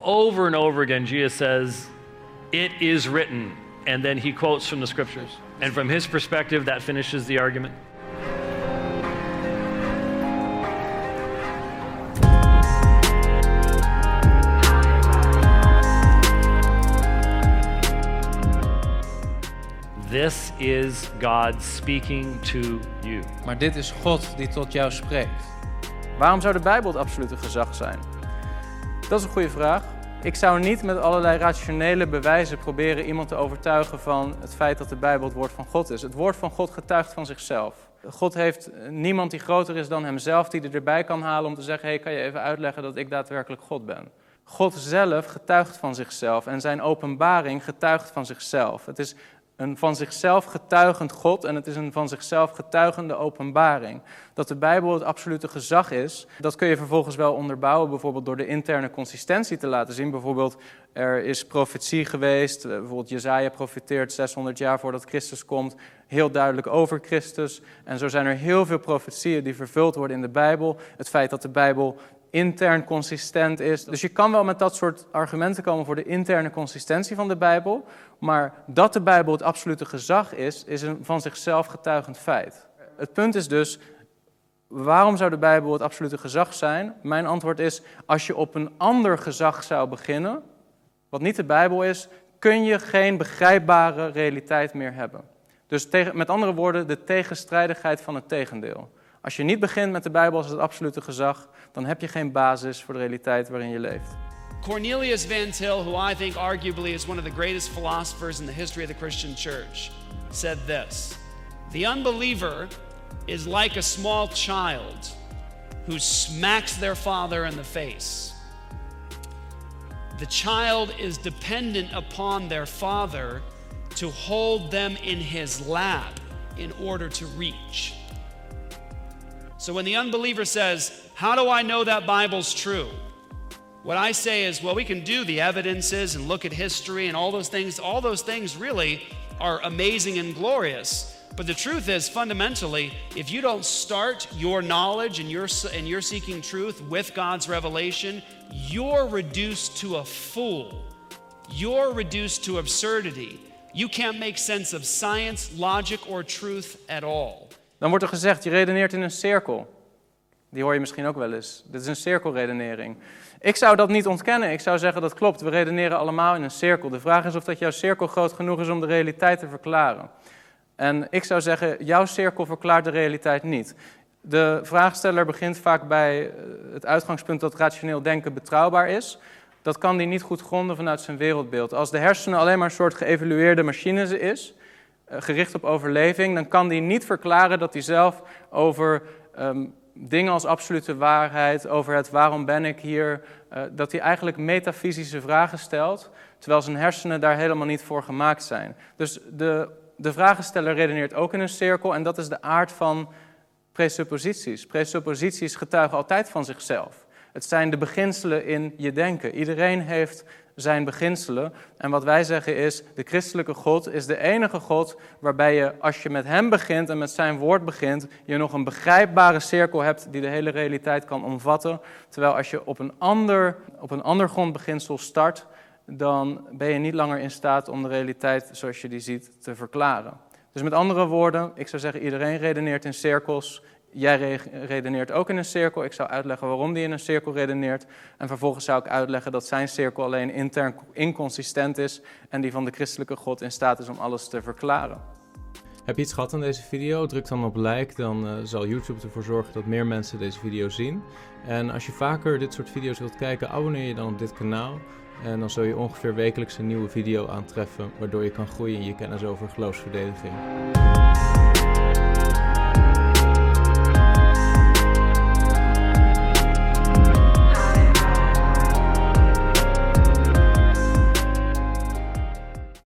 Over and over again, Jesus says, It is written. And then he quotes from the scriptures. And from his perspective, that finishes the argument. This is God speaking to you. Maar dit is God die tot jou spreekt. Waarom zou de Bijbel het absolute gezag zijn? Dat is een goede vraag. Ik zou niet met allerlei rationele bewijzen proberen iemand te overtuigen van het feit dat de Bijbel het woord van God is. Het woord van God getuigt van zichzelf. God heeft niemand die groter is dan hemzelf die er erbij kan halen om te zeggen: hey, kan je even uitleggen dat ik daadwerkelijk God ben? God zelf getuigt van zichzelf en zijn openbaring getuigt van zichzelf. Het is een van zichzelf getuigend God en het is een van zichzelf getuigende openbaring. Dat de Bijbel het absolute gezag is, dat kun je vervolgens wel onderbouwen, bijvoorbeeld door de interne consistentie te laten zien. Bijvoorbeeld, er is profetie geweest, eh, bijvoorbeeld Jezaja profeteert 600 jaar voordat Christus komt, heel duidelijk over Christus. En zo zijn er heel veel profetieën die vervuld worden in de Bijbel. Het feit dat de Bijbel intern consistent is. Dus je kan wel met dat soort argumenten komen voor de interne consistentie van de Bijbel, maar dat de Bijbel het absolute gezag is, is een van zichzelf getuigend feit. Het punt is dus, waarom zou de Bijbel het absolute gezag zijn? Mijn antwoord is, als je op een ander gezag zou beginnen, wat niet de Bijbel is, kun je geen begrijpbare realiteit meer hebben. Dus tegen, met andere woorden, de tegenstrijdigheid van het tegendeel. Als je niet begint met de Bijbel als het absolute gezag, dan heb je geen basis voor de realiteit waarin je leeft. Cornelius Van Til, who I think arguably is one of the greatest philosophers in the history of the Christian church, said this The unbeliever is like a small child who smacks their father in the face. The child is dependent upon their father to hold them in his lap in order to reach. So when the unbeliever says, How do I know that Bible's true? What I say is, well, we can do the evidences and look at history and all those things. All those things really are amazing and glorious. But the truth is, fundamentally, if you don't start your knowledge and you're, and you're seeking truth with God's revelation, you're reduced to a fool. You're reduced to absurdity. You can't make sense of science, logic, or truth at all. Dan wordt er gezegd, je redeneert in een cirkel. Die hoor je misschien ook wel eens. Dit is een cirkelredenering. Ik zou dat niet ontkennen. Ik zou zeggen dat klopt. We redeneren allemaal in een cirkel. De vraag is of dat jouw cirkel groot genoeg is om de realiteit te verklaren. En ik zou zeggen, jouw cirkel verklaart de realiteit niet. De vraagsteller begint vaak bij eh, het uitgangspunt dat rationeel denken betrouwbaar is. Dat kan die niet goed gronden vanuit zijn wereldbeeld. Als de hersenen alleen maar een soort geëvalueerde machine is, gericht op overleving, dan kan die niet verklaren dat hij zelf over um, dingen als absolute waarheid, over het waarom ben ik hier, uh, dat hij eigenlijk metafysische vragen stelt, terwijl zijn hersenen daar helemaal niet voor gemaakt zijn. Dus de, de vragensteller redeneert ook in een cirkel en dat is de aard van presupposities. Presupposities getuigen altijd van zichzelf. Het zijn de beginselen in je denken. Iedereen heeft zijn beginselen. En wat wij zeggen is, de christelijke God is de enige God waarbij je, als je met Hem begint en met Zijn woord begint, je nog een begrijpbare cirkel hebt die de hele realiteit kan omvatten. Terwijl als je op een ander, op een ander grondbeginsel start, dan ben je niet langer in staat om de realiteit zoals je die ziet te verklaren. Dus met andere woorden, ik zou zeggen, iedereen redeneert in cirkels. Jij redeneert ook in een cirkel. Ik zou uitleggen waarom die in een cirkel redeneert. En vervolgens zou ik uitleggen dat zijn cirkel alleen intern inconsistent is en die van de christelijke God in staat is om alles te verklaren. Heb je iets gehad aan deze video? Druk dan op like, dan uh, zal YouTube ervoor zorgen dat meer mensen deze video zien. En als je vaker dit soort video's wilt kijken, abonneer je dan op dit kanaal. En dan zul je ongeveer wekelijks een nieuwe video aantreffen, waardoor je kan groeien in je kennis over geloofsverdediging.